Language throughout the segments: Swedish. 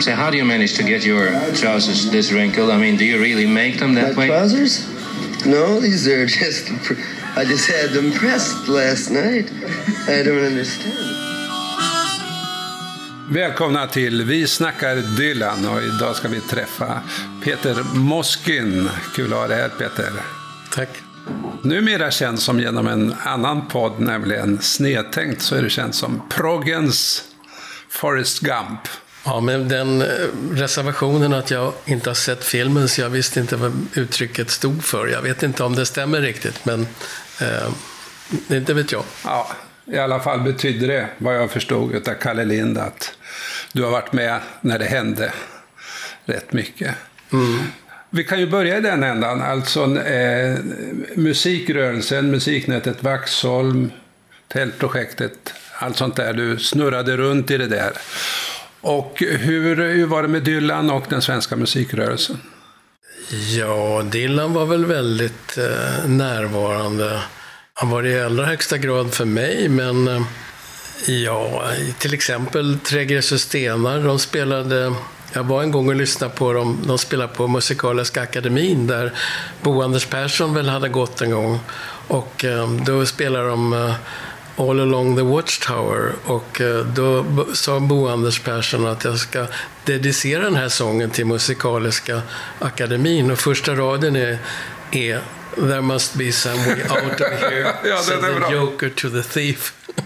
So how do you manage to get your trousers this wrinkled? I mean, do you really make them that My way? trousers? No, these are just. I just had them pressed last night. I don't understand. Välkomna till Vi snackar Dylan och idag ska vi träffa Peter Moskin. Kul att ha dig här Peter. Tack. Numera känd som genom en annan podd, nämligen Snedtänkt, så är du känd som proggens Forrest Gump. Ja, men den eh, reservationen att jag inte har sett filmen så jag visste inte vad uttrycket stod för. Jag vet inte om det stämmer riktigt, men eh, inte vet jag. Ja, i alla fall betyder det, vad jag förstod av Kalle Lind, att du har varit med när det hände rätt mycket. Vi kan ju börja i den ändan, alltså eh, musikrörelsen, musiknätet Vaxholm, Tältprojektet, allt sånt där. Du snurrade runt i det där. Och hur, hur var det med Dylan och den svenska musikrörelsen? Ja, Dylan var väl väldigt eh, närvarande. Han var det i allra högsta grad för mig, men eh, ja, till exempel Trägräs Gräs Stenar, de spelade jag var en gång och lyssnade på dem. De spelade på Musikaliska akademin där Bo Anders Persson väl hade gått en gång. Och eh, då spelade de eh, All along the Watchtower. Och eh, då sa Bo Anders Persson att jag ska dedicera den här sången till Musikaliska akademin. Och första raden är, är There must be some way out of here. Ja, Said the bra. Joker to the thief.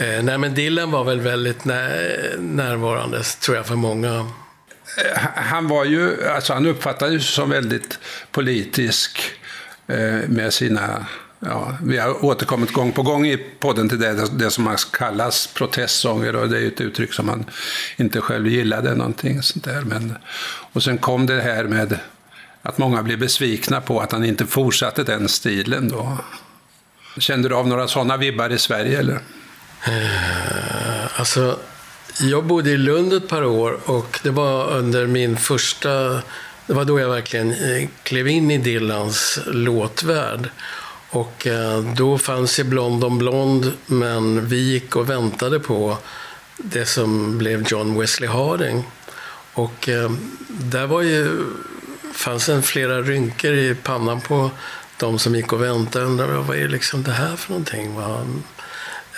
Eh, nej, men Dylan var väl väldigt när, närvarande, tror jag, för många. Han var ju, alltså han uppfattades som väldigt politisk eh, med sina, ja, vi har återkommit gång på gång i podden till det, det som kallas protestsånger och det är ju ett uttryck som han inte själv gillade någonting sånt där. Men, och sen kom det här med att många blev besvikna på att han inte fortsatte den stilen då. Kände du av några sådana vibbar i Sverige eller? Eh, Alltså, jag bodde i Lund ett par år och det var under min första... Det var då jag verkligen eh, klev in i Dylans låtvärld. Och eh, då fanns ju Blond on Blond, men vi gick och väntade på det som blev John Wesley Harding. Och eh, där var ju, fanns en flera rynkor i pannan på de som gick och väntade. Undrade vad är liksom det här för någonting?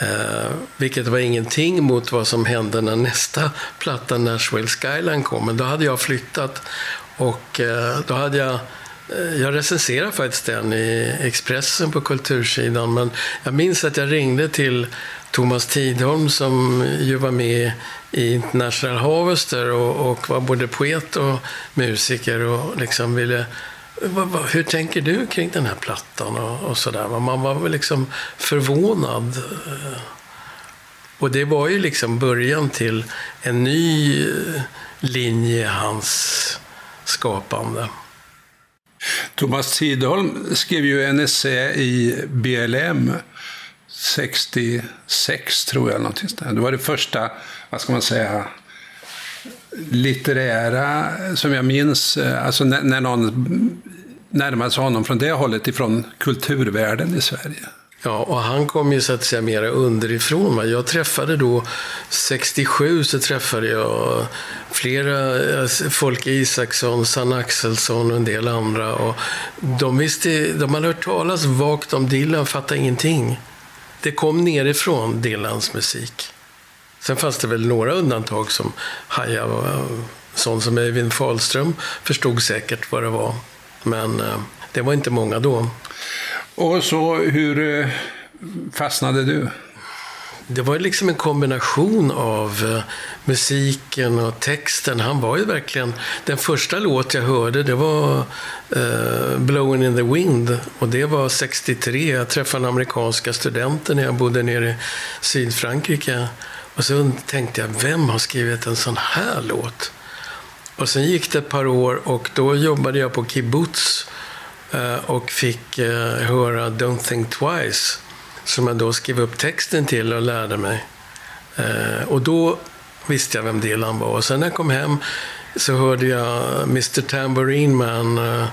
Eh, vilket var ingenting mot vad som hände när nästa platta, Nashville Skyline, kom. Men då hade jag flyttat och eh, då hade jag jag recenserade faktiskt den i Expressen på kultursidan, men jag minns att jag ringde till Thomas Tidholm som ju var med i International Harvester och, och var både poet och musiker och liksom ville hur tänker du kring den här plattan och, och sådär? Man var väl liksom förvånad. Och det var ju liksom början till en ny eh, linje i hans skapande. Thomas Tidholm skrev ju en essä i BLM 66, tror jag. Någonting där. Det var det första, vad ska man säga, litterära, som jag minns, eh, alltså när, när någon närmade sig honom från det hållet, ifrån kulturvärlden i Sverige. Ja, och han kom ju så att säga mera underifrån. Va? Jag träffade då, 67 så träffade jag flera, eh, Folke Isaksson, Sanna Axelsson och en del andra. Och de, visste, de hade hört talas vagt om Dylan, fattade ingenting. Det kom nerifrån, Dylans musik. Sen fanns det väl några undantag som Haja. Sån som Eivind Fahlström förstod säkert vad det var. Men eh, det var inte många då. Och så, hur eh, fastnade du? Det var ju liksom en kombination av eh, musiken och texten. Han var ju verkligen... Den första låt jag hörde, det var uh, Blowing in the Wind. Och det var 63. Jag träffade amerikanska studenter när jag bodde nere i Sydfrankrike. Och så tänkte jag, vem har skrivit en sån här låt? Och sen gick det ett par år och då jobbade jag på kibbutz och fick eh, höra Don't think twice som jag då skrev upp texten till och lärde mig. Eh, och då visste jag vem Dylan var. Och sen när jag kom hem så hörde jag Mr Tambourine Man eh,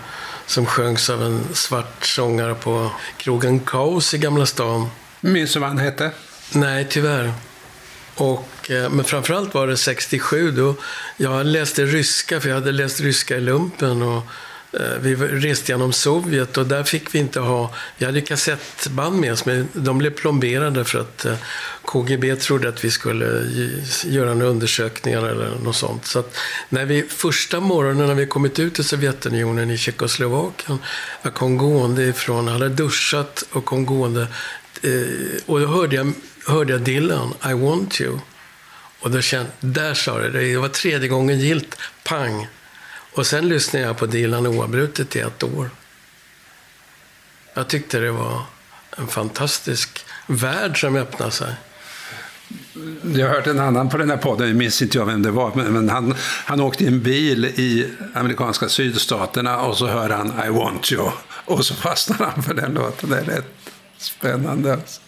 som sjöngs av en svart sångare på krogen Kaos i Gamla stan. Minns du vad han hette? Nej, tyvärr. Och, eh, men framförallt var det 67 då jag läste ryska, för jag hade läst ryska i lumpen. Och, eh, Eh, vi reste genom Sovjet och där fick vi inte ha... Vi hade kassettband med oss, men de blev plomberade för att eh, KGB trodde att vi skulle göra några undersökningar eller något sånt. Så att när vi första morgonen när vi kommit ut i Sovjetunionen i Tjeckoslovakien, jag kom gående ifrån, hade duschat och kom gående. Eh, och då hörde jag hörde jag Dylan, I want you. Och då kände där sa det, det var tredje gången gilt, pang. Och sen lyssnade jag på Dylan oavbrutet i ett år. Jag tyckte det var en fantastisk värld som öppnade sig. Jag har hört en annan på den här podden, jag minns inte jag vem det var, men, han, han åkte i en bil i amerikanska sydstaterna och så hör han I want you. Och så fastnar han för den låten. Det är rätt spännande. Alltså.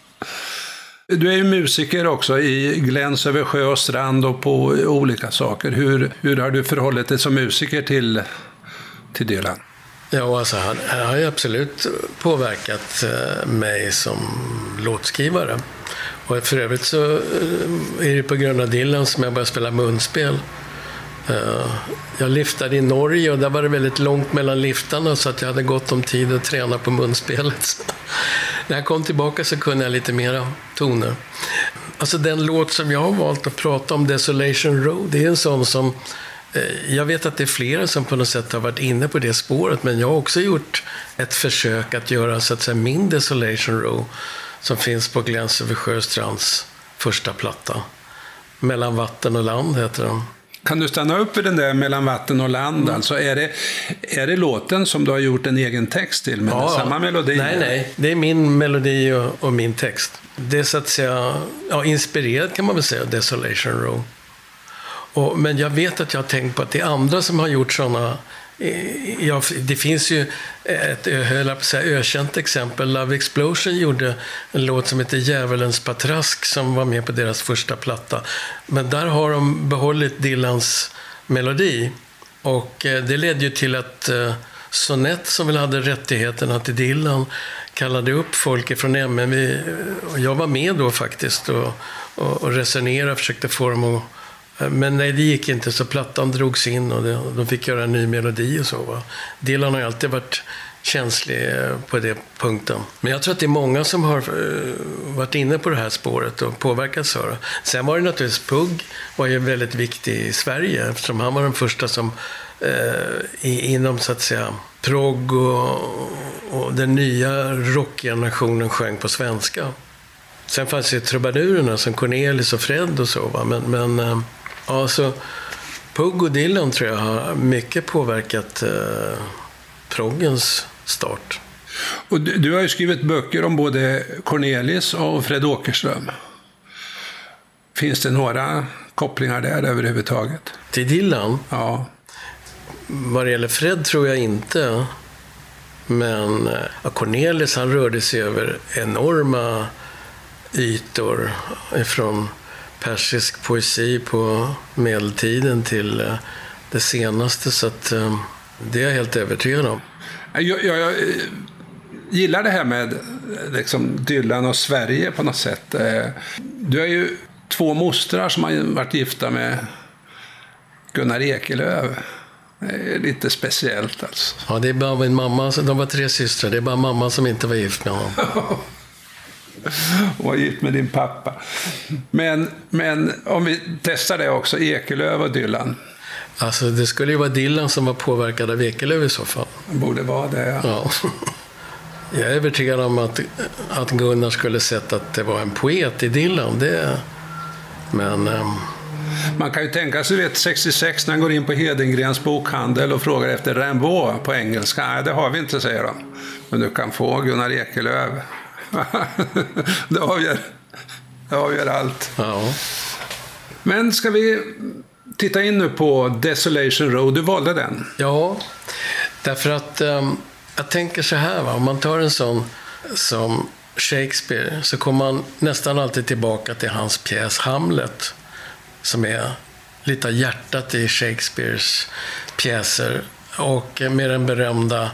Du är ju musiker också i Gläns över sjö och strand och på olika saker. Hur, hur har du förhållit dig som musiker till, till Dylan? Ja, alltså han, han har ju absolut påverkat eh, mig som låtskrivare. Och för övrigt så eh, är det på grund av Dylan som jag började spela munspel. Eh, jag liftade i Norge och där var det väldigt långt mellan liftarna så att jag hade gott om tid att träna på munspelet. När jag kom tillbaka så kunde jag lite mera toner. Alltså den låt som jag har valt att prata om, Desolation Road, det är en sån som eh, jag vet att det är flera som på något sätt har varit inne på det spåret, men jag har också gjort ett försök att göra så att säga, min Desolation Row, som finns på Gläns över Sjöstrands första platta. Mellan vatten och land heter den. Kan du stanna upp i den där mellan vatten och land? Mm. Alltså, är, det, är det låten som du har gjort en egen text till med ja, samma melodi? Nej, nej. Det är min melodi och, och, min text. Det är så att säga ja, inspirerat kan man väl säga, Desolation Row. Och, men jag vet att jag har tänkt på att det är andra som har gjort sådana Eh, ja, det finns ju ett eh, säga, ökänt exempel. Love Explosion gjorde en låt som heter Djävulens patrask som var med på deras första platta. Men där har de behållit Dylans melodi. Och eh, det ledde ju till att Sonett, som väl hade rättigheterna till Dylan, kallade upp folk från MNV. Jag var med då faktiskt och, och, och resonerade och försökte få dem att Eh, men nej, det gick inte, så plattan drogs in och de fick göra en ny melodi och så. Va? Dylan har ju alltid varit känslig eh, på den punkten. Men jag tror att det är många som har eh, varit inne på det här spåret och påverkats av det. Sen var det naturligtvis Pugg var ju väldigt viktig i Sverige eftersom han var den första som eh, inom så att säga progg och, och den nya rockgenerationen sjöng på svenska. Sen fanns ju trubadurerna som Cornelis och Fred och så. Va? Men, men eh, Ja, så Pugg och Dylan tror jag har mycket påverkat eh, proggens start. Och du, du, har ju skrivit böcker om både Cornelis och Fred Åkerström. Finns det några kopplingar där överhuvudtaget? Till Dylan? Ja. Vad det gäller Fred tror jag inte. Men eh, ja, Cornelis han rörde sig över enorma ytor. Ifrån persisk poesi på medeltiden till eh, det senaste. Så att, eh, det är jag helt övertygad om. Jag, jag, jag eh, gillar det här med liksom, Dylan och Sverige på något sätt. Du har ju två mostrar som har varit gifta med Gunnar Ekelöf. Lite speciellt alltså. Ja, det är bara min mamma. De var tre systrar. Det är bara mamma som inte var gift med honom. och var gift med din pappa. Men, men om vi testar det också, Ekelöf och Dylan. Alltså det skulle ju vara Dylan som var påverkad av Ekelöf i så fall. Borde vara det, ja. ja. Jag är övertygad om att, att Gunnar skulle sett att det var en poet i Dylan. Det, men... Um... Man kan ju tänka sig, vet, 66 när han går in på Hedengrens bokhandel och frågar efter Rimbaud på engelska. Nej, det har vi inte, säger de. Men du kan få Gunnar Ekelöf. Det, avgör, det avgör allt. Ja. Men ska vi titta in nu på Desolation Road? Du valde den. Ja, därför att um, jag tänker så här, va? om man tar en sån som Shakespeare så kommer man nästan alltid tillbaka till hans pjäs Hamlet. Som är lite av hjärtat i Shakespeares pjäser. Och med den berömda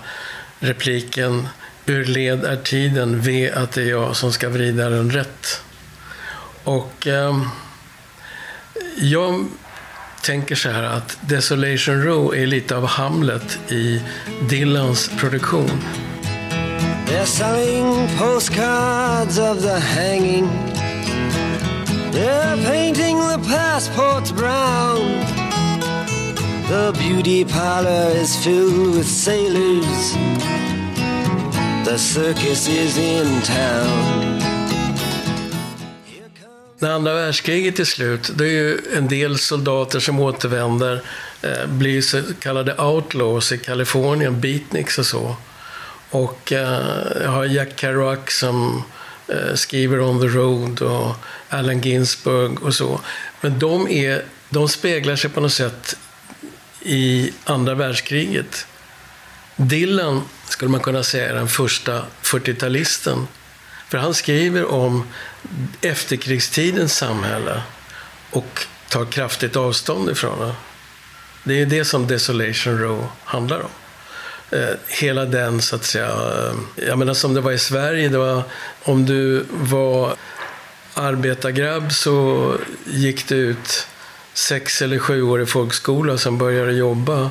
repliken Ur led är tiden, ve att det är jag som ska vrida den rätt. Och eh, jag tänker så här att Desolation Row är lite av Hamlet i Dylans produktion. They're selling postcards of the hanging. They're painting the passports brown. The beauty parlor is filled with sailors. The circus is in town. När andra världskriget är slut, det är ju en del soldater som återvänder, eh, blir så kallade outlaws i Kalifornien, beatniks och så. Och eh, jag har Jack Kerouac som eh, skriver On the Road och Allen Ginsberg och så. Men de, är, de speglar sig på något sätt i andra världskriget. Dylan skulle man kunna säga är den första 40-talisten. För han skriver om efterkrigstidens samhälle och tar kraftigt avstånd ifrån det. Det är det som Desolation Row handlar om. Eh, hela den, så att säga, eh, jag menar som det var i Sverige, det var, om du var arbetargrabb så gick du ut sex eller sju år i folkskola sen började du jobba.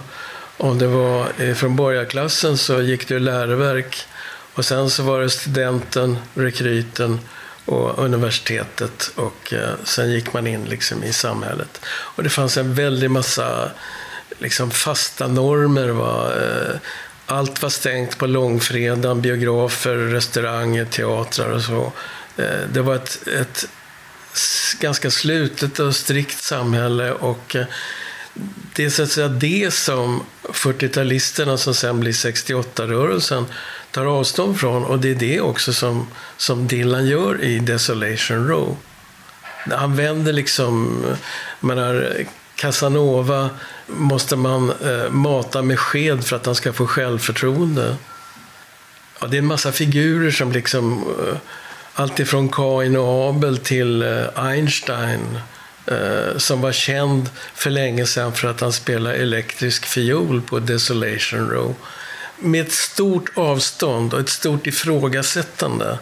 Om det var eh, från borgarklassen så gick du läroverk och sen så var det studenten, rekryten och universitetet och eh, sen gick man in liksom i samhället. Och det fanns en väldig massa liksom fasta normer. Va? Eh, allt var stängt på långfredagen, biografer, restauranger, teatrar och så. Det var ett, ett ganska slutet och strikt samhälle. och det är så att säga det som 40-talisterna som sen blir 68-rörelsen tar avstånd från. Och det är det också som, som Dylan gör i Desolation Row. Han vänder liksom, menar, Casanova måste man eh, mata med sked för att han ska få självförtroende. Ja, det är en massa figurer som liksom eh, allt ifrån Kain och Abel till eh, Einstein eh, som var känd för länge sedan för att han spelade elektrisk fiol på Desolation Row. Med ett stort avstånd och ett stort ifrågasättande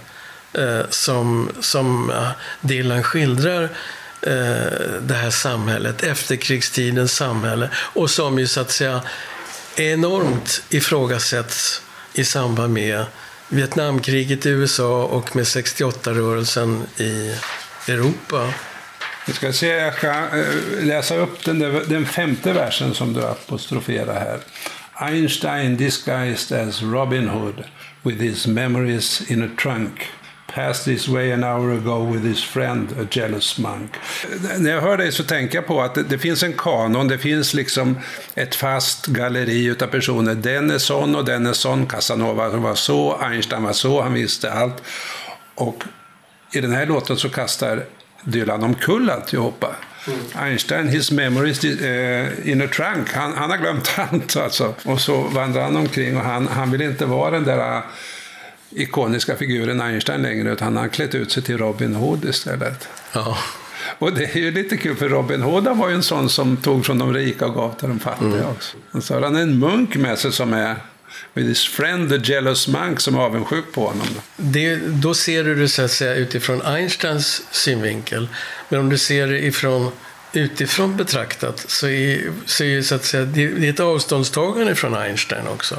eh, som, som eh, Dylan skildrar eh, det här samhället, efterkrigstidens samhälle och som ju så att säga enormt ifrågasätts i samband med Vietnamkriget i USA och med 68-rörelsen i Europa. Vi ska se, jag ska eh, läsa upp den, där, den femte versen som du apostroferar här. Einstein disguised as Robin Hood with his memories in a trunk passed this way an hour ago with his friend, a jealous monk. När jag hör dig så tänker jag på att det, det finns en kanon, det finns liksom ett fast galleri utav personer. Den är sån och den är sån. Casanova var så, Einstein var så, han visste allt. Och i den här låten så kastar Dylan omkull alltihopa. Mm. Einstein, his memories uh, in a trunk. Han, han har glömt allt alltså. Och så vandrar han omkring och han, han vill inte vara den där ikoniska figuren Einstein längre, utan han har klätt ut sig till Robin Hood istället. Ja. Och det är ju lite kul, för Robin Hood var ju en sån som tog från de rika och gav till de fattiga mm. också. Och så har han en munk med sig som är with his friend the jealous monk som är avundsjuk på honom. Det, då ser du det så att säga utifrån Einsteins synvinkel. Men om du ser det ifrån, utifrån betraktat så är, så är så att säga, det är ett avståndstagande från Einstein också.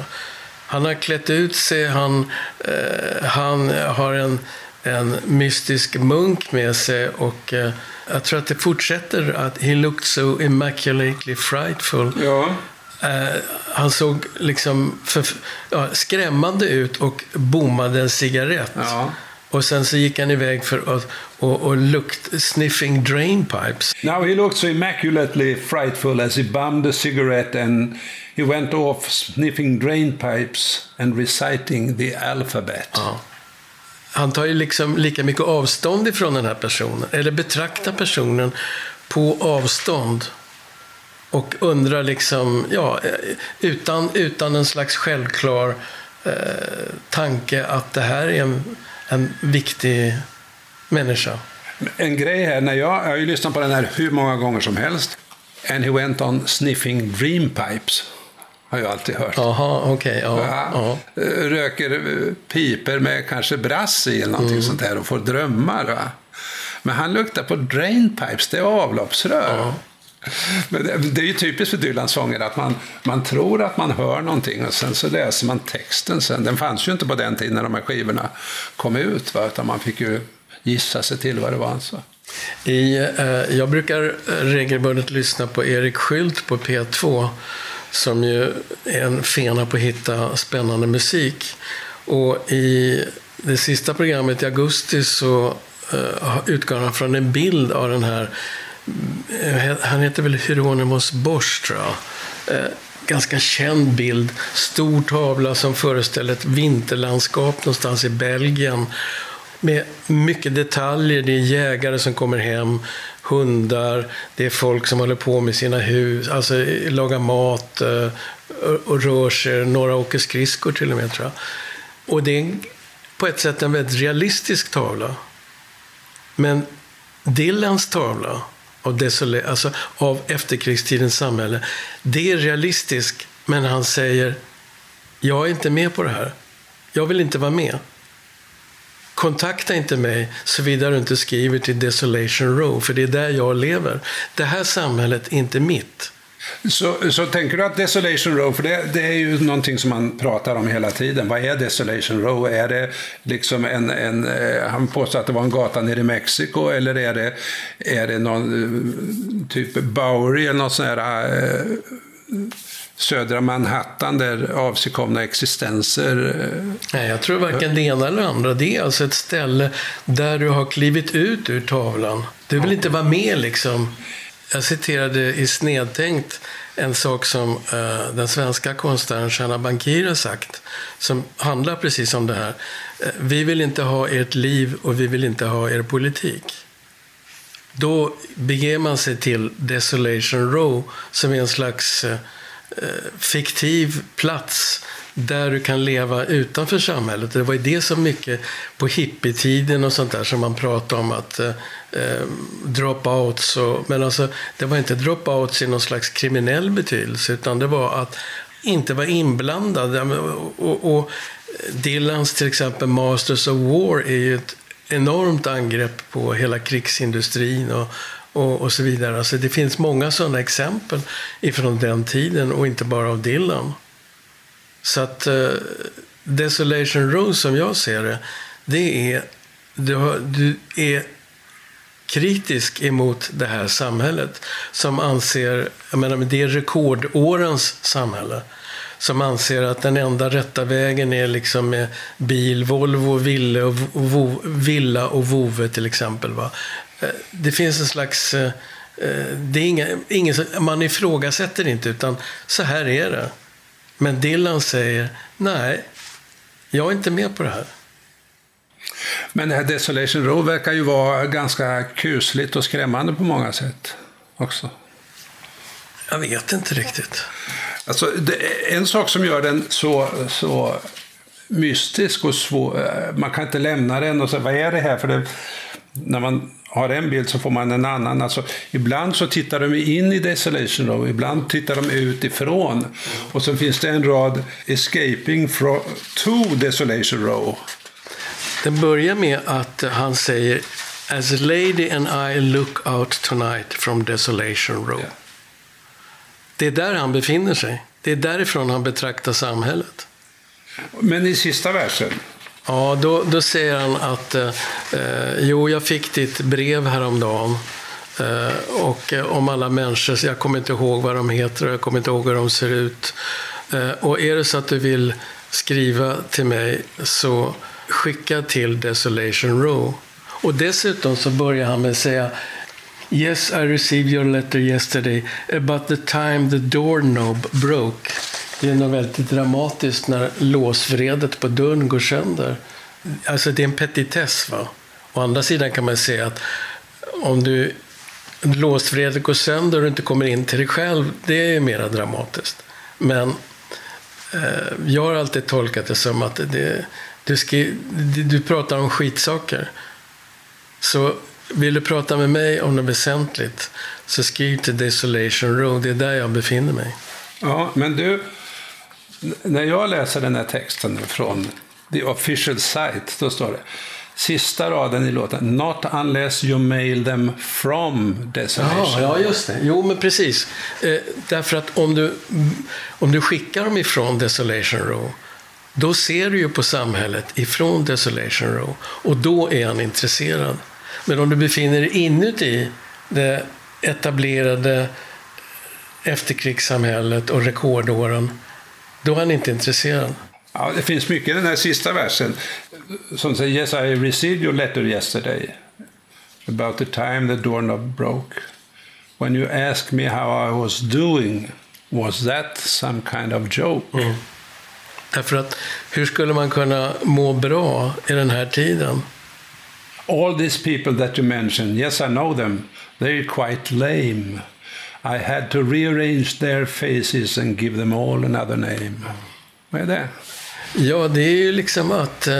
Han har klätt ut sig, han, eh, han har en, en mystisk munk med sig och eh, jag tror att det fortsätter att he looked so immaculately frightful. Ja. Eh, han såg liksom för, ja, skrämmande ut och bommade en cigarett. Ja. Och sen så gick han iväg för att och, och lukt, sniffing drain pipes. Now he looked so immaculately frightful as he bummed a cigarette and he went off sniffing drain pipes and reciting the alphabet. Ja. Han tar ju liksom lika mycket avstånd ifrån den här personen, eller betraktar personen på avstånd. Och undrar liksom, ja, utan, utan en slags självklar eh, tanke att det här är en, en viktig människa. En grej här, när jag, jag har ju lyssnat på den här hur många gånger som helst. And he went on sniffing dream pipes. Har jag alltid hört. Okej. Okay, ja, ja. Röker piper med kanske brass i eller någonting mm. sånt där och får drömmar. Va? Men han luktar på drainpipes, det är avloppsrör. Ja. Men det, är ju typiskt för Dylans sånger att man, man tror att man hör någonting och sen så läser man texten sen. Den fanns ju inte på den tiden när de här skivorna kom ut, va? utan man fick ju gissa sig till vad det var. Alltså. I, eh, jag brukar regelbundet lyssna på Erik Skylt på P2 som ju är en fena på att hitta spännande musik. Och i det sista programmet i augusti så eh, utgår han från en bild av den här, Eh, han heter väl Hieronymus Bosch tror jag. Eh, ganska känd bild, stor tavla som föreställer ett vinterlandskap någonstans i Belgien med mycket detaljer. Det är jägare som kommer hem, hundar, det är folk som håller på med sina hus, alltså lagar mat eh, och rör sig. Några åker skridskor till och med tror jag. Och det är på ett sätt en väldigt realistisk tavla. Men Dylans tavla av, desole, alltså av efterkrigstidens samhälle, det är realistiskt, men han säger jag är inte med på det här. Jag vill inte vara med. Kontakta inte mig såvida du inte skriver till Desolation Row, för det är där jag lever. Det här samhället är inte mitt. Så, så tänker du att Desolation Row, för det, det, är ju någonting som man pratar om hela tiden. Vad är Desolation Row? Är det liksom en, en eh, han påstår att det var en gata nere i Mexiko, eller är det, är det någon eh, typ Bowery eller något sånt här eh, södra Manhattan där avsigkomna existenser... eh, Nej, jag tror varken det ena eller det andra. Det är alltså ett ställe där du har klivit ut ur tavlan. Du vill inte vara med liksom. Jag citerade i Snedtänkt en sak som eh, den svenska konstnären Shanna Bankir har sagt. Som handlar precis om det här. Eh, vi vill inte ha ert liv och vi vill inte ha er politik. Då beger man sig till Desolation Row som är en slags eh, eh, Eh, fiktiv plats där du kan leva utanför samhället. Det var ju det som mycket på hippietiden och sånt där som man pratade om att eh, eh dropouts. Och, men alltså, det var inte dropouts i någon slags kriminell betydelse utan det var att inte vara inblandad. Och, och, och eh, Dylans till exempel Masters of War är ju ett enormt angrepp på hela krigsindustrin och, och, och så vidare. Alltså det finns många sådana exempel ifrån den tiden och inte bara av Dylan. Så att eh, Desolation Rose, som jag ser det, det är du, har, du är kritisk emot det här samhället som anser, jag menar det är rekordårens samhälle som anser att den enda rätta vägen är liksom med bil, Volvo, Ville och Vo, Villa och Vove till exempel. Va? Eh, Det finns en slags... eh, eh, Det är inga, ingen, man ifrågasätter inte, utan så här är det. Men Dylan säger, nej, jag är inte med på det här. Men det här Desolation Row verkar ju vara ganska kusligt och skrämmande på många sätt också. Jag vet inte riktigt. Alltså, det, en sak som gör den så, så mystisk och svår, man kan inte lämna den och säga vad är det här? För det, när man har en bild så får man en annan. Alltså, ibland så tittar de in i Desolation Row, ibland tittar de utifrån. Och så finns det en rad Escaping from, to Desolation Row. Den börjar med att han säger As a lady and I look out tonight from Desolation Row. Ja. Det är där han befinner sig. Det är därifrån han betraktar samhället. Men i sista versen, Ja, då, då säger han att eh, eh, jo, jag fick ditt brev häromdagen. Eh, och eh, om alla människor, jag kommer inte ihåg vad de heter och jag kommer inte ihåg hur de ser ut. Eh, och är det så att du vill skriva till mig så skicka till Desolation Row. Och dessutom så börjar han med att säga Yes, I received your letter yesterday about the time the doorknob broke. Det är något väldigt dramatiskt när låsvredet på dörren går sönder. Alltså det är en petitess. Va? Å andra sidan kan man säga att om du låsvredet går sönder och du inte kommer in till dig själv, det är mer dramatiskt. Men eh, jag har alltid tolkat det som att det, du, ska, du, pratar om skitsaker. Så vill du prata med mig om något väsentligt så skriv till Desolation Road. Det är där jag befinner mig. Ja, men du, när jag läser den här texten från the official site, då står det sista raden i låten. Not unless you mail them from desolation. Ja, ja, just det. Jo, men precis. Eh, därför att om du, om du skickar dem ifrån Desolation Row, då ser du ju på samhället ifrån Desolation Row. Och då är han intresserad. Men om du befinner dig inuti det etablerade efterkrigssamhället och rekordåren, då är han inte intresserad. Ja, det finns mycket i den här sista versen som säger Yes, I received your letter yesterday about the time the doorknob broke. When you asked me how I was doing, was that some kind of joke? Mm. Därför att hur skulle man kunna må bra i den här tiden? All these people that you mentioned, yes, I know them. They're quite lame. I had to rearrange their faces and give them all another name. Vad är det? Ja, det är ju liksom att eh,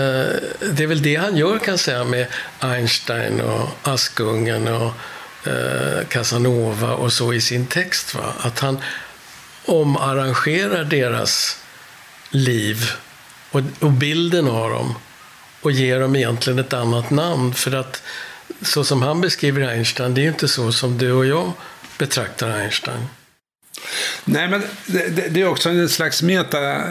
det är väl det han gör kan jag säga med Einstein och Askungen och eh, Casanova och så i sin text. Va? Att han omarrangerar deras liv och, och bilden av dem och ger dem egentligen ett annat namn. För att så som han beskriver Einstein, det är ju inte så som du och jag betraktar Einstein. Nej, men det, det, är också en slags meta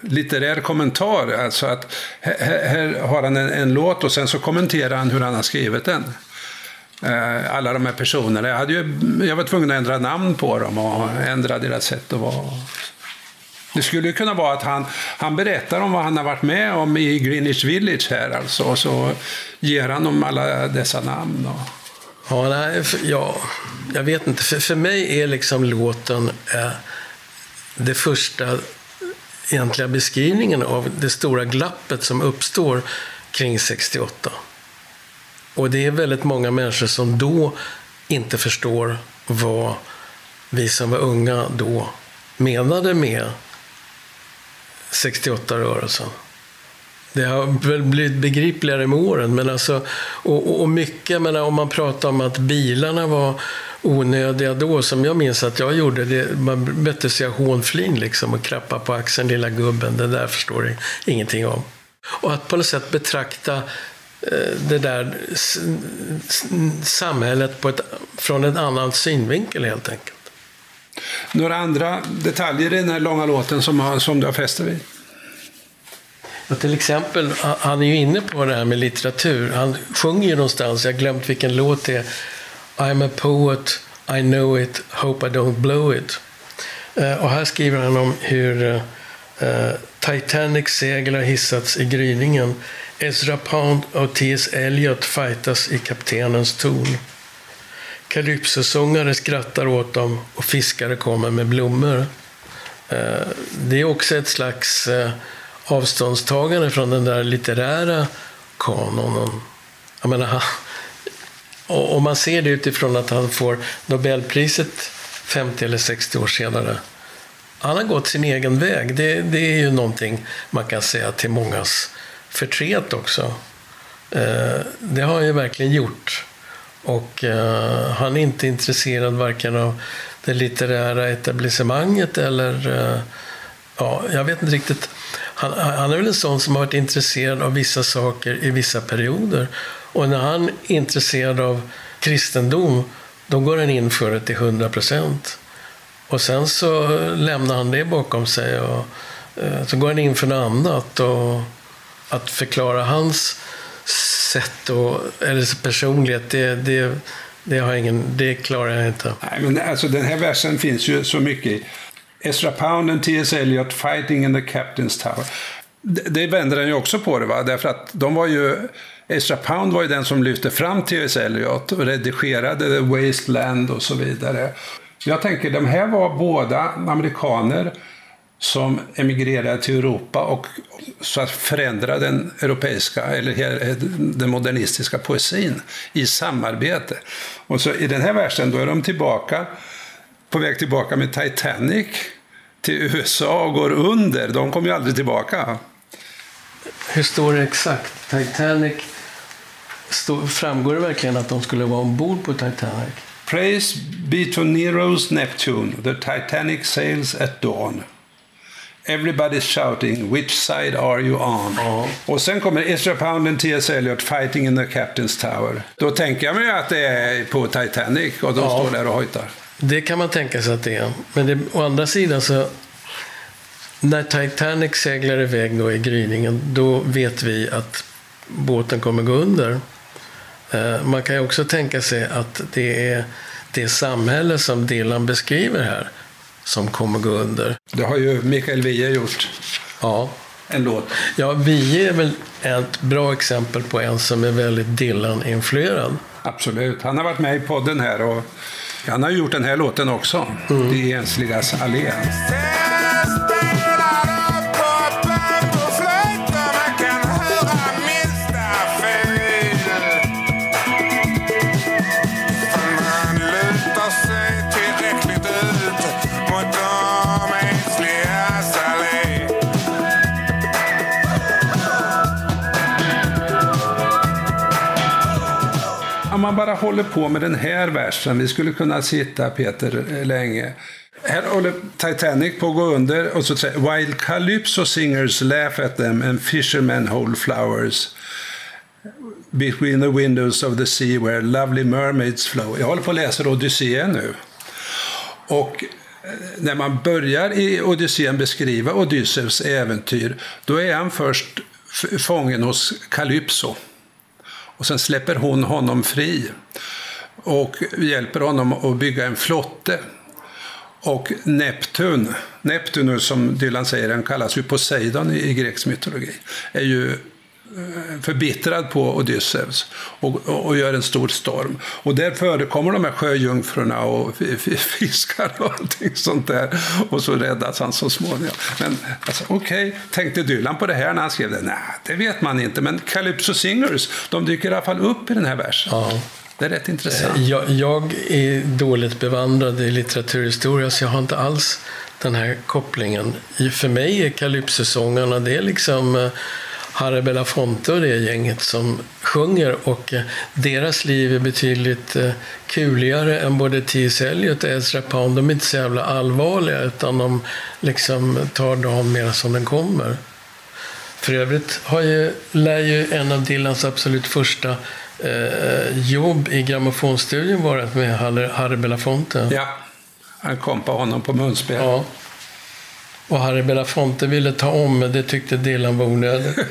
litterär kommentar. Alltså att här, här har han en, en, låt och sen så kommenterar han hur han har skrivit den. Eh, alla de här personerna. Jag, hade ju, jag var tvungen att ändra namn på dem och ändra deras sätt att vara. Det skulle ju kunna vara att han, han berättar om vad han har varit med om i Greenwich Village här alltså. Och så ger han dem alla dessa namn. Och... Ja, nej, för, ja, jag vet inte. För, för mig är liksom låten eh, det första egentliga beskrivningen av det stora glappet som uppstår kring 68. Och det är väldigt många människor som då inte förstår vad vi som var unga då menade med 68-rörelsen. Det har väl blivit begripligare med åren. Men alltså, och, och mycket, men om man pratar om att bilarna var onödiga då, som jag minns att jag gjorde. Det, man mötte sig av hånflin liksom och klappa på axeln, lilla gubben. Det där förstår jag ingenting om. Och att på något sätt betrakta eh, det där samhället på ett, från en annan synvinkel helt enkelt. Några andra detaljer i den här långa låten som, som du har fäst vid? Och till exempel, han är ju inne på det här med litteratur. Han sjunger ju någonstans, jag har glömt vilken låt det är. I'm a poet, I know it, hope I don't blow it. Eh, och här skriver han om hur eh, eh, Titanic Titanics segel har hissats i gryningen. Ezra Pound och T.S. Eliot fightas i kaptenens torn. Kalypsosångare skrattar åt dem och fiskare kommer med blommor. Det är också ett slags avståndstagande från den där litterära kanonen. Jag menar, och man ser det utifrån att han får Nobelpriset 50 eller 60 år senare. Han har gått sin egen väg. Det, det är ju någonting man kan säga till mångas förtret också. Eh, det har han ju verkligen gjort. Och eh, han är inte intresserad varken av det litterära etablissemanget eller... Eh, ja, jag vet inte riktigt. Han, han är väl en sån som har varit intresserad av vissa saker i vissa perioder. Och när han är intresserad av kristendom, då går han in för det till 100 procent. Och sen så lämnar han det bakom sig och eh, så går han in för något annat. Och att förklara hans sätt och, eller personlighet, det, det, det, har ingen, det klarar jag inte. Nej, men alltså, den här versen finns ju så mycket Ezra Pound and T.S. Eliot fighting in the Captain's Tower. Det, det den ju också på det, va? därför att de var ju Ezra Pound var ju den som lyfte fram T.S. Eliot och redigerade The Wasteland och så vidare. Jag tänker, de här var båda amerikaner som emigrerade till Europa och så att förändra den europeiska, eller den modernistiska poesin i samarbete. Och så i den här versen, då är de tillbaka, på väg tillbaka med Titanic till USA och går under. De kommer ju aldrig tillbaka. Hur står det exakt? Titanic framgår det verkligen att de skulle vara ombord på Titanic? Praise be to Nero's Neptune, the Titanic sails at dawn. Everybody's shouting, which side are you on? Och sen kommer Ezra Pound och T.S. Eliot fighting in the Captain's Tower. Då tänker jag mig att det är på Titanic och de Ja. står där och hojtar. Det kan man tänka sig att det är. Men det, å andra sidan så, när Titanic seglar iväg då i gryningen, då vet vi att båten kommer gå under. Eh, Man kan ju också tänka sig att det är det samhälle som Dylan beskriver här som kommer gå under. Det har ju Mikael Wiehe gjort, Ja, en låt. ja vi är väl ett bra exempel på en som är väldigt Dylan-influerad. Absolut. Han har varit med i podden här och han har gjort den här låten också. Mm. Det ensligas allé. Man bara håller på med den här versen, vi skulle kunna sitta Peter länge. Här håller Titanic på att gå under och så säger While Calypso singers laugh at them and fishermen hold flowers between the windows of the sea where lovely mermaids flow. Jag håller på att läsa Odysseen nu. Och eh, när man börjar i Odysseen beskriva Odysseus äventyr, då är han först fången hos Calypso. Och sen släpper hon honom fri och hjälper honom att bygga en flotte. Och Neptun, Neptunus som Dylan säger, han kallas ju Poseidon i, i grekisk mytologi, är ju förbittrad på Odysseus och, och, och gör en stor storm. Och där förekommer de här sjöjungfrurna och fi- fi- fiskar och allting sånt där. Och så räddas han så småningom. Men alltså, okej, tänkte Dylan på det här när han skrev det? Nej, det vet man inte. Men Calypso Singers, de dyker i alla fall upp i den här versen. Ja. Det är rätt intressant. Jag, jag är dåligt bevandrad i litteraturhistoria så jag har inte alls den här kopplingen. För mig är Calypso-sångarna det är liksom eh, Harry Belafonte och det gänget som sjunger och eh, deras liv är betydligt eh, kuligare än både T.S. Eliot och Ezra Pound. De är inte så jävla allvarliga utan de liksom tar dagen mer som den kommer. För övrigt har ju, lär ju en av Dylans absolut första eh, jobb i grammofonstudion varit med Harry, Harry Belafonte. Ja, han kom på honom på munspel. Ja. Och Harry Belafonte ville ta om, men det tyckte Dylan var onödigt.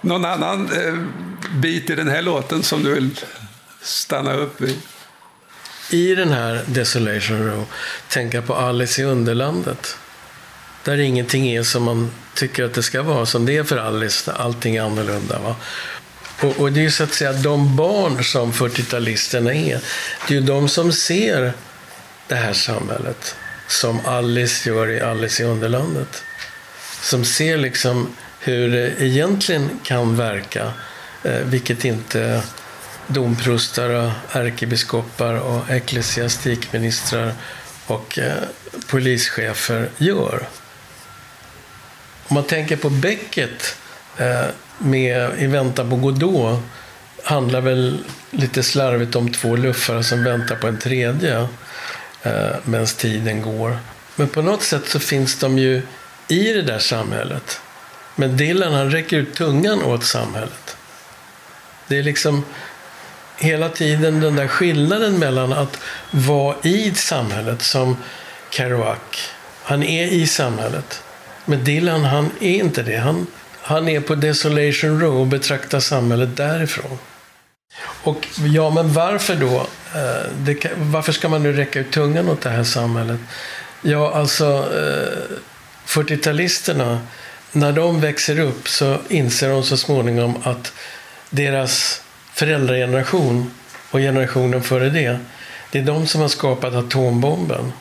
Någon annan eh, bit i den här låten som du vill stanna upp vid? I den här Desolation Row tänka på Alice i Underlandet. Där ingenting är som man tycker att det ska vara, som det är för Alice, allting är annorlunda. Va? Och, och det är ju så att säga de barn som 40-talisterna är. Det är ju de som ser det här samhället som Alice gör i Alice i Underlandet. Som ser liksom hur det egentligen kan verka, eh, vilket inte domprostar och ärkebiskopar och ecklesiastikministrar och eh, polischefer gör. Om man tänker på Beckett eh, med I väntan på Godot handlar väl lite slarvigt om två luffare som väntar på en tredje eh, medan tiden går. Men på något sätt så finns de ju i det där samhället. Men Dylan han räcker ut tungan åt samhället. Det är liksom hela tiden den där skillnaden mellan att vara i samhället som Kerouac. Han är i samhället. Men Dylan han är inte det. Han, han är på Desolation Row och betraktar samhället därifrån. Och ja, men varför då? Eh, det, kan- varför ska man nu räcka ut tungan åt det här samhället? Ja, alltså eh, 40-talisterna, när de växer upp så inser de så småningom att deras föräldrageneration och generationen före det, det är de som har skapat atombomben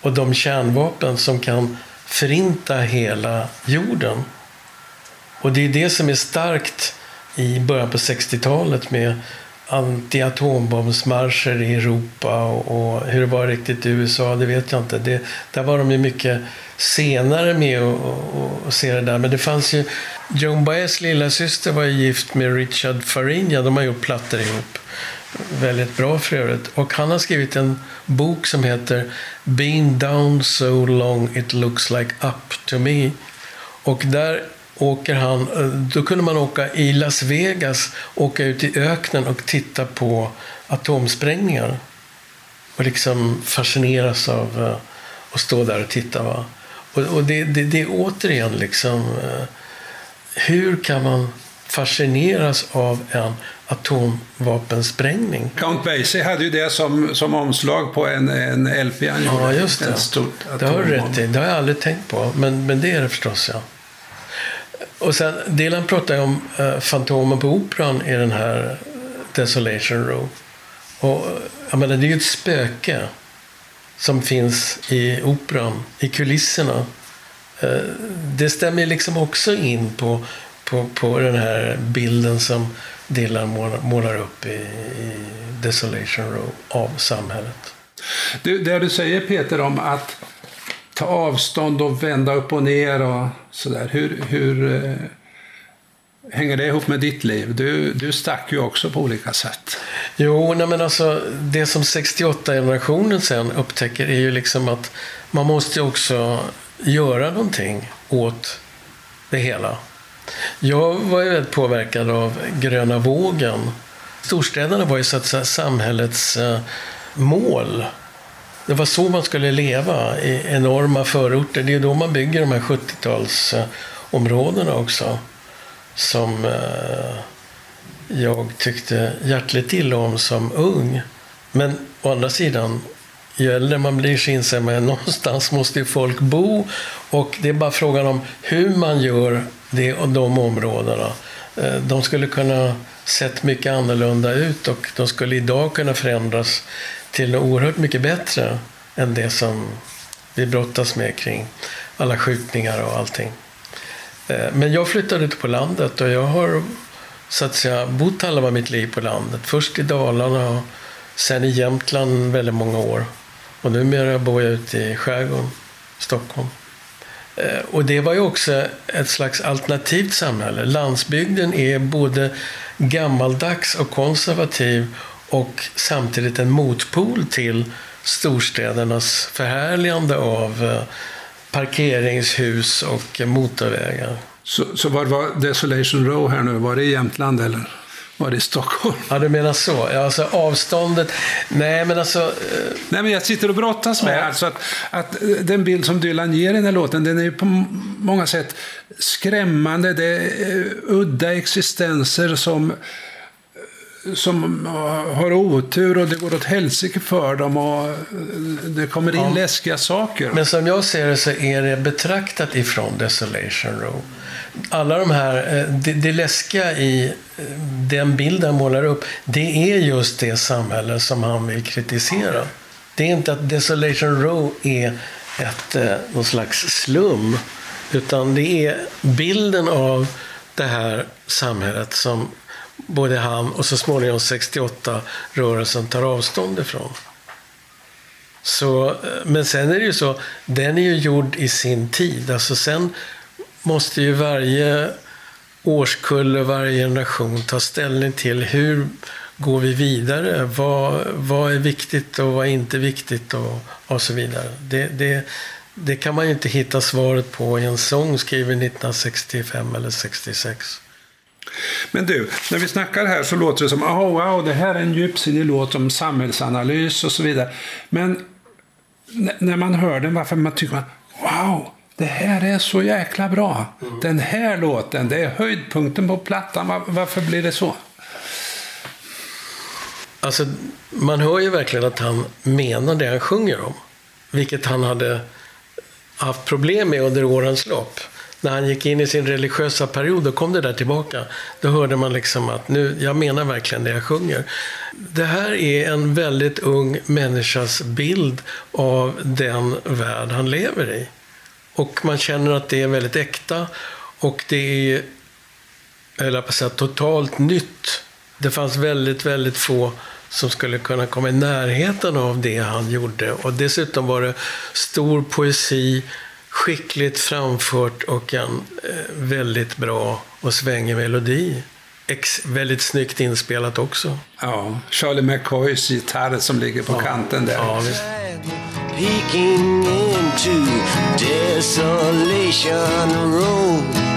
och de kärnvapen som kan förinta hela jorden. Och det är det som är starkt i början på 60-talet med anti-atombombsmarscher i Europa och, och hur det var riktigt i USA, det vet jag inte. Det, där var de ju mycket senare med och, och, och se det där. Men det fanns ju... Joan Baez lilla syster var ju gift med Richard Farinha. De har gjort plattor ihop. Väldigt bra för övrigt. Och han har skrivit en bok som heter Been down so long it looks like up to me. Och där åker han, då kunde man åka i Las Vegas, åka ut i öknen och titta på atomsprängningar. Och liksom fascineras av eh, att stå där och titta. Va? Och, och det, det, det är återigen liksom, eh, hur kan man fascineras av en atomvapensprängning. Count Basie hade ju det som, som omslag på en, en LP han gjorde. Ja, just det. En stort det har du rätt i. Det har jag aldrig tänkt på. Men, men det är det förstås, ja. Och sen, Dylan pratar ju om eh, Fantomen på Operan i den här eh, Desolation Row. Och eh, jag menar, det är ju ett spöke som finns i operan, i kulisserna. Eh, det stämmer liksom också in på, på, på den här bilden som Dylan målar upp i, i Desolation Row av samhället. Du, det du säger Peter om att ta avstånd och vända upp och ner och sådär. Hur, hur eh, hänger det ihop med ditt liv? Du, du stack ju också på olika sätt. Jo, nej men alltså det som 68-generationen sen upptäcker är ju liksom att man måste också göra någonting åt det hela. Jag var ju väldigt påverkad av gröna vågen. Storstäderna var ju så att säga samhällets eh, mål. Det var så man skulle leva i enorma förorter. Det är då man bygger de här 70-talsområdena också. Som eh, jag tyckte hjärtligt illa om som ung. Men å andra sidan, ju äldre man blir så inser man att någonstans måste ju folk bo. Och det är bara frågan om hur man gör det och de områdena. Eh, de skulle kunna sett mycket annorlunda ut och de skulle idag kunna förändras till något oerhört mycket bättre än det som vi brottas med kring alla skjutningar och allting. Eh, men jag flyttade ut på landet och jag har så att säga bott halva mitt liv på landet. Först i Dalarna och sen i Jämtland väldigt många år. Och numera bor jag ute i skärgården, Stockholm. Eh, och det var ju också ett slags alternativt samhälle. Landsbygden är både gammaldags och konservativ och samtidigt en motpol till storstädernas förhärligande av eh, parkeringshus och motorvägar. Så, så var var Desolation Row här nu? Var det i Jämtland eller? Var det i Stockholm? Ja, du menar så. Ja, alltså avståndet. Nej, men alltså... Eh... Nej, men jag sitter och brottas med ja. alltså att, att den bild som Dylan ger i den här låten, den är ju på många sätt skrämmande. Det är udda existenser som som har otur och det går åt helsike för dem och det kommer in ja. läskiga saker. Men som jag ser det så är det betraktat ifrån Desolation Row. Alla de här, eh, det, det läskiga i eh, den bilden han målar upp, det är just det samhälle som han vill kritisera. Det är inte att Desolation Row är ett, eh, någon slags slum, utan det är bilden av det här samhället som både han och så småningom 68-rörelsen tar avstånd ifrån. Så, eh, men sen är det ju så, den är ju gjord i sin tid. Alltså sen måste ju varje årskull och varje generation ta ställning till hur går vi vidare? Vad, vad är viktigt och vad är inte viktigt och, och så vidare. Det, det, det kan man ju inte hitta svaret på i en sång skriven 1965 eller 66. Men du, när vi snackar här så låter det som oh, wow, det här är en djupsinnig låt om samhällsanalys och så vidare. Men när man hör den, varför man tycker man wow, det här är så jäkla bra. Mm. Den här låten, det är höjdpunkten på plattan. Varför blir det så? Alltså, man hör ju verkligen att han menar det han sjunger om. Vilket han hade haft problem med under årens lopp när han gick in i sin religiösa period, då kom det där tillbaka. Då hörde man liksom att nu, jag menar verkligen det jag sjunger. Det här är en väldigt ung människas bild av den värld han lever i. Och man känner att det är väldigt äkta och det är, eller på säga, totalt nytt. Det fanns väldigt, väldigt få som skulle kunna komma i närheten av det han gjorde. Och dessutom var det stor poesi, skickligt framfört och en eh, väldigt bra och svängig melodi. ex, väldigt snyggt inspelat också. Ja, Charlie McCoys gitarr som ligger på kanten där. Ja, peeking into desolation road.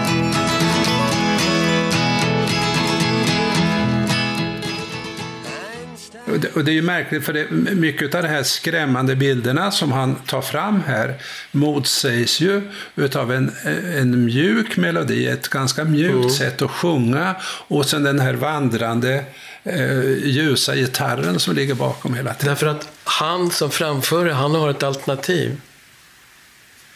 Och det, är ju märkligt för det, mycket av de här skrämmande bilderna som han tar fram här motsägs ju utav en, en mjuk melodi, ett ganska mjukt sätt att sjunga och sen den här vandrande eh, ljusa gitarren som ligger bakom hela tiden. Därför att han som framför det, han har ett alternativ.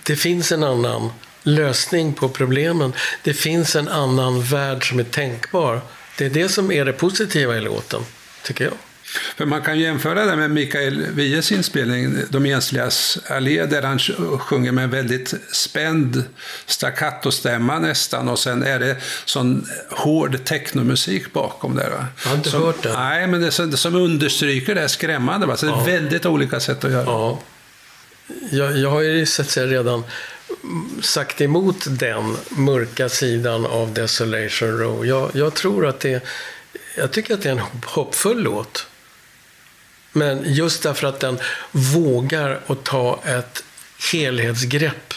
Det finns en annan lösning på problemen. Det finns en annan värld som är tänkbar. Det är det som är det positiva i låten, tycker jag. För man kan jämföra det med Mikael Wiehes inspelning, De ensligas allé, där han sjunger med en väldigt spänd staccatostämma nästan och sen är det sån hård technomusik bakom där. Va? Jag har inte som, hört det. Nej, men det som, som understryker det här skrämmande. Va? Så det är väldigt olika sätt att göra. Ja. Jag, jag har ju så att säga redan sagt emot den mörka sidan av Desolation Row. Jag, jag tror att det jag tycker att det är en hoppfull låt. Men just därför att den vågar att ta ett helhetsgrepp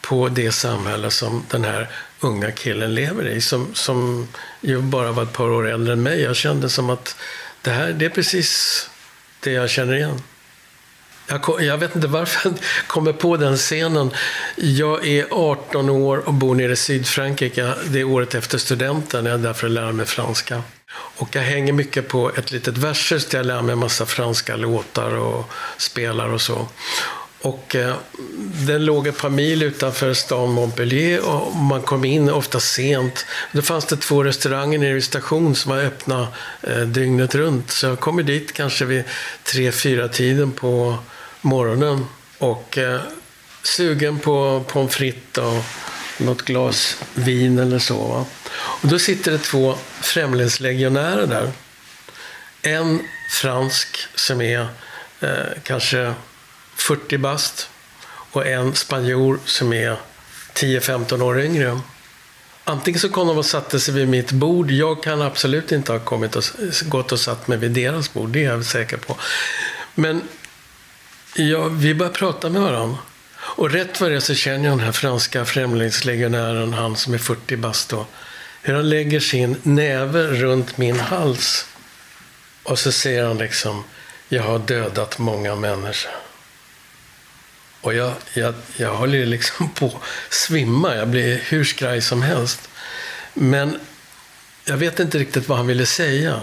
på det samhälle som den här unga killen lever i. Som, som ju bara var ett par år äldre än mig. Jag kände som att det här det är precis det jag känner igen. Jag, kom, jag, vet inte varför jag kommer på den scenen. Jag är 18 år och bor nere i Sydfrankrike. Det är året efter studenten. Jag är där för att lära mig franska. Och jag hänger mycket på ett litet versus där jag lär mig en massa franska låtar och spelar och så. Och eh, den låg ett par mil utanför stan Montpellier och man kom in ofta sent. Då fanns det två restauranger nere vid station som var öppna eh, dygnet runt. Så jag kommer dit kanske vid tre, fyra tiden på morgonen. Och eh, sugen på pommes frites och något glas vin eller så. Va? Och då sitter det två främlingslegionärer där. En fransk som är eh, kanske 40 bast och en spanjor som är 10-15 år yngre. Antingen så kom de och satte sig vid mitt bord. Jag kan absolut inte ha kommit och gått och satt mig vid deras bord. Det är jag säker på. Men ja, vi började prata med varandra. Och rätt vad det är så känner jag den här franska främlingslegionären, han som är 40 bast då. Hur han lägger sin näve runt min hals. Och så säger han liksom, jag har dödat många människor. Och jag, jag, jag håller liksom på att svimma. Jag blir hur skraj som helst. Men jag vet inte riktigt vad han ville säga.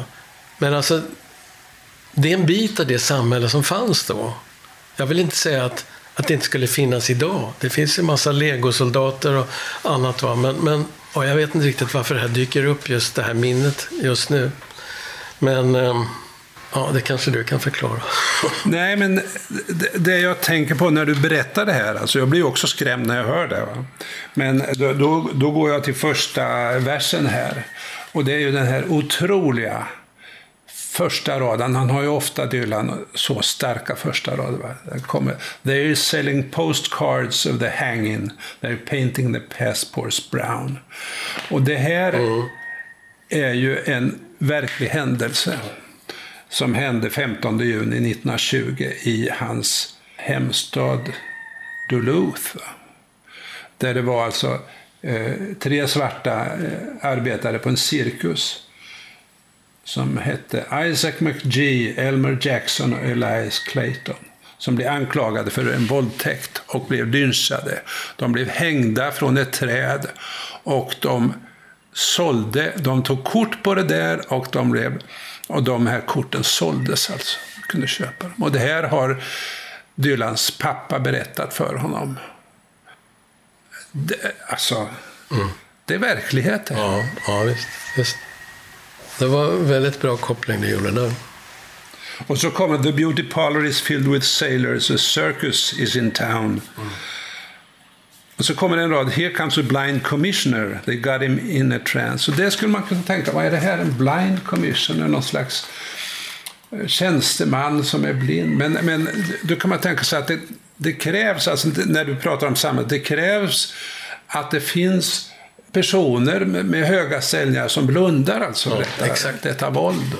Men alltså, det är en bit av det samhälle som fanns då. Jag vill inte säga att, att det inte skulle finnas idag. Det finns ju en massa legosoldater och annat. Va? Men, men och jag vet inte riktigt varför det här dyker upp, just det här minnet, just nu. Men... Ehm, ja, det kanske du kan förklara. Nej, men det, det, jag tänker på när du berättar det här, alltså jag blir också skrämd när jag hör det. Va? Men då, då, då, går jag till första versen här. Och det är ju den här otroliga första raden. Han har ju ofta Dylan så starka första rader. Kommer, They're selling postcards of the hanging. They're painting the passports brown. Och det här mm. är ju en verklig händelse som hände 15 juni 1920 i hans hemstad Duluth. Där det var alltså eh, tre svarta eh, arbetare på en cirkus som hette Isaac McGee, Elmer Jackson och Elias Clayton som blev anklagade för en våldtäkt och blev lynchade. De blev hängda från ett träd och de sålde, de tog kort på det där och de blev och de här korten såldes alltså. Kunde köpa dem. Och det här har Dylans pappa berättat för honom. Det, alltså, mm. det är verkligheten. Ja, ja visst, visst. Det var en väldigt bra koppling du gjorde där. Och så kommer The beauty parlor is filled with sailors, a circus is in town. Mm. Och så kommer en rad, Here comes a blind commissioner, they got him in a trance. Så det skulle man kunna tänka, vad är det här? En blind commissioner, någon slags eh, tjänsteman som är blind. Men, men då kan man tänka sig att det, det krävs, alltså när du pratar om samhället, det krävs att det finns personer med, med höga ställningar som blundar alltså Ja, detta, exakt. detta våld.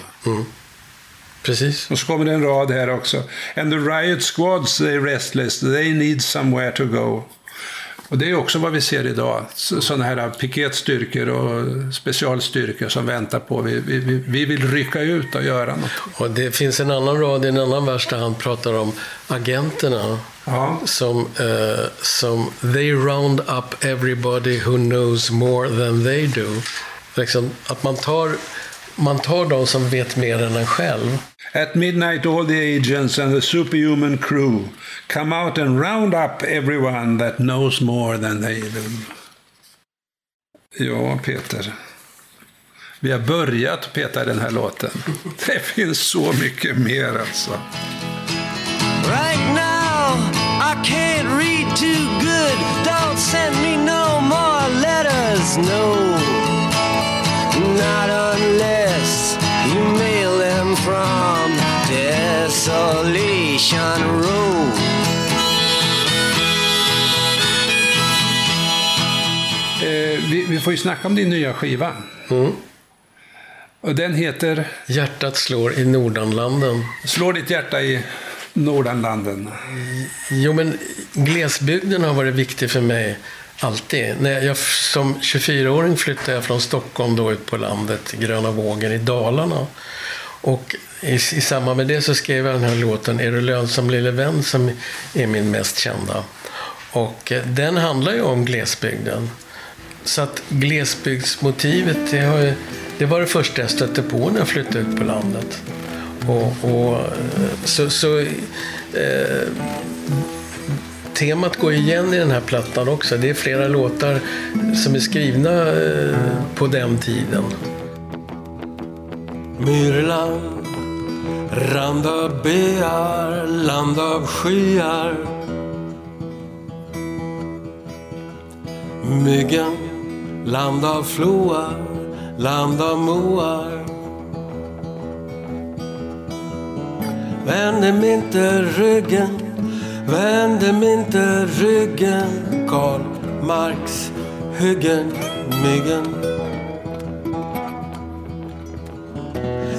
Precis. Och så kommer det en rad här också. And the riot squads, they restless, they need somewhere to go. Och det är också vad vi ser idag. Sådana här piketstyrkor och specialstyrkor som väntar på. Vi, vi, vi- vi vill rycka ut och göra något. Och det finns en annan rad i en annan vers där han pratar om agenterna. Ja. Som, eh, som they round up everybody who knows more than they do. Liksom, att man tar, man tar de som vet mer än en själv. At midnight all the agents and the superhuman crew come out and round up everyone that knows more than they do. Ja, Peter. Vi har börjat peta i den här låten. Det finns så mycket mer alltså. Letters, no. Not unless you mail them from Desolation Road. Eh, vi, vi får ju snacka om din nya skiva. Och den heter Hjärtat slår i Nordanlanden. Slå ditt hjärta i Nordanlanden. Jo, men glesbygden har varit viktig för mig alltid. När jag, som 24-åring flyttade jag från Stockholm då ut på landet, Gröna vågen i Dalarna. Och i, i samband med det så skrev jag den här låten Är du lönsam lille vän som är min mest kända. Och eh, den handlar ju om glesbygden. Så att glesbygdsmotivet, det, har, ju- det var det första jag stötte på när jag flyttade ut på landet. Och, och eh, så, så eh, temat går igen i den här plattan också. Det är flera låtar som är skrivna eh, på den tiden. Myrland, rand av byar, land av skyar. Myggen, land av floar, land av moar. Vänd dem inte ryggen, vänd dem inte ryggen Karl Marx hyggen, myggen.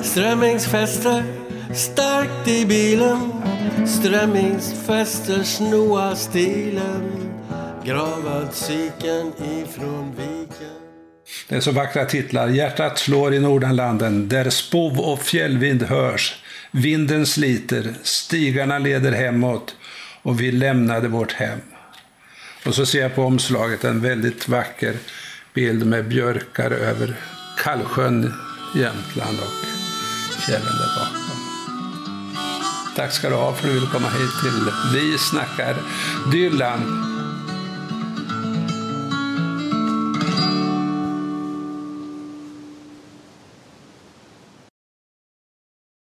Strömmingsfester starkt i bilen. Strömmingsfester snoa stilen. Gravad siken ifrån viken. Det är så vackra titlar. Hjärtat slår i Nordanlanden, där spov och fjällvind hörs. Vinden sliter, stigarna leder hemåt och vi lämnade vårt hem. Och så ser jag på omslaget en väldigt vacker bild med björkar över Kallsjön, Jämtland och fjällen där bakom. Tack ska du ha för att du ville komma hit till Vi snackar Dylan.